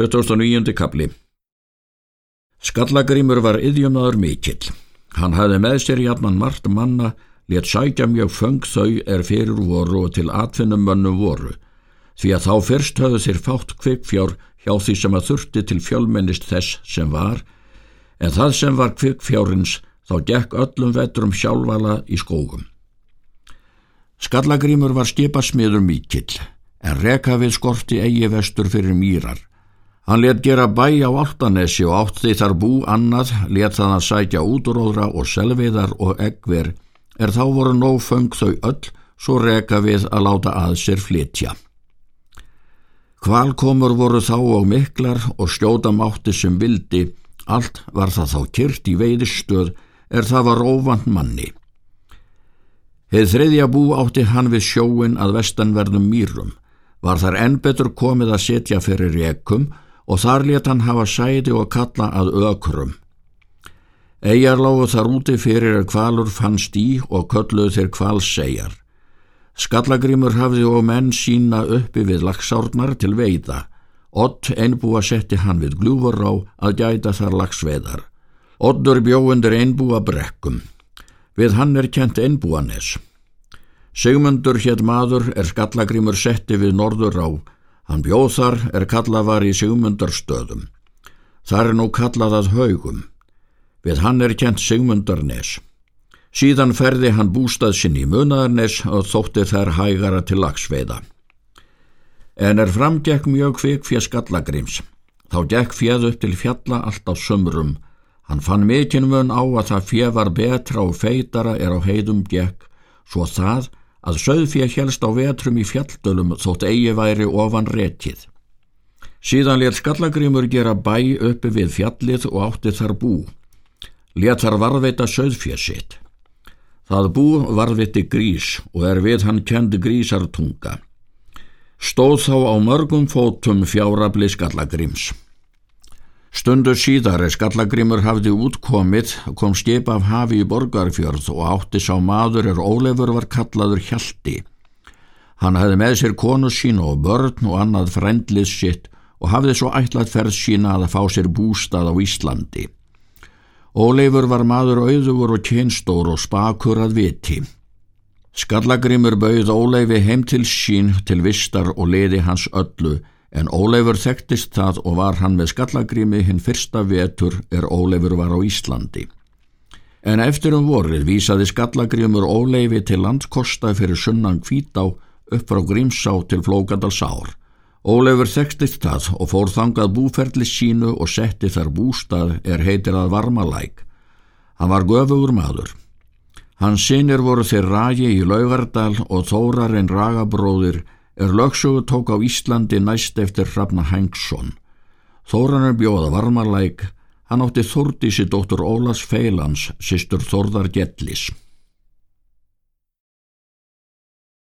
29. kapli Skallagrimur var yðjumadur mikill. Hann hafði með sér jafnan margt manna, létt sækja mjög föng þau er fyrir voru og til atvinnum mönnu voru, því að þá fyrst höfðu þeir fátt kvikfjár hjá því sem að þurfti til fjölmennist þess sem var, en það sem var kvikfjárins þá gekk öllum vetrum sjálfala í skógum. Skallagrimur var skipasmiður mikill, en reka við skorti eigi vestur fyrir mýrar. Hann let gera bæ á Altanesi og átti þar bú annað, let þann að sækja útróðra og selviðar og eggver, er þá voru nóg föng þau öll, svo reka við að láta að sér flytja. Kvalkomur voru þá og miklar og skjóta mátti sem vildi, allt var það þá kyrt í veiðistöð, er það var óvand manni. Heið þriðja bú átti hann við sjóin að vestanverðum mýrum var þar enn betur komið að setja fyrir rekum og þar let hann hafa sæti og kalla að ökrum. Eyjar lágu þar úti fyrir að kvalur fannst í og kölluð þeir kvalsegjar. Skallagrimur hafði og menn sína uppi við lagsárnar til veiða. Ott einbúa setti hann við glúfur á að gæta þar lagsveðar. Ottur bjóundir einbúa brekkum. Við hann er kent einbúanes. Sigmundur hétt maður er skallagrimur setti við norður á. Hann bjóð þar er kallað var í Sigmundarstöðum. Þar er nú kallað að haugum. Við hann er kent Sigmundarnes. Síðan ferði hann bústað sinn í munaðarnes og þótti þær hægara til lagsveiða. En er framgekk mjög kvik fyrir skallagrims. Þá gekk fjöð upp til fjalla allt á sömrum. Hann fann mikinn mun á að það fjöð var betra og feitara er á heiðum gekk, svo það að söðfjö helst á vetrum í fjalldölum þótt eigi væri ofan rekið. Síðan let skallagrimur gera bæ uppi við fjallið og átti þar bú. Let þar varðveita söðfjö sitt. Það bú varðviti grís og er við hann kendi grísartunga. Stóð þá á mörgum fótum fjárabli skallagrims. Stundu síðar er skallagrimur hafði útkomið, kom skip af hafi í borgarfjörð og átti sá maður er Ólefur var kallaður Hjalti. Hann hafði með sér konu sín og börn og annað frendlið sitt og hafði svo ætlað ferð sína að fá sér bústað á Íslandi. Ólefur var maður auðugur og kynstór og spakur að viti. Skallagrimur bauð Ólefi heim til sín til vistar og leði hans öllu en Óleifur þekktist það og var hann með skallagrými hinn fyrsta vetur er Óleifur var á Íslandi. En eftir um vorið vísaði skallagrimur Óleifi til landskosta fyrir sunnan kvítá upp frá Grímsá til Flókadalsár. Óleifur þekktist það og fór þangað búferli sínu og setti þar bústað er heitir að varmalæk. Hann var göfugur maður. Hans sinir voru þeir ragi í Laugardal og Þórarinn ragabróðir er lögsögu tók á Íslandi næst eftir Hrafna Hengsson. Þóranar bjóða varmarlæk, hann átti Þordísi dóttur Ólas Feilans, sýstur Þordar Gjellis.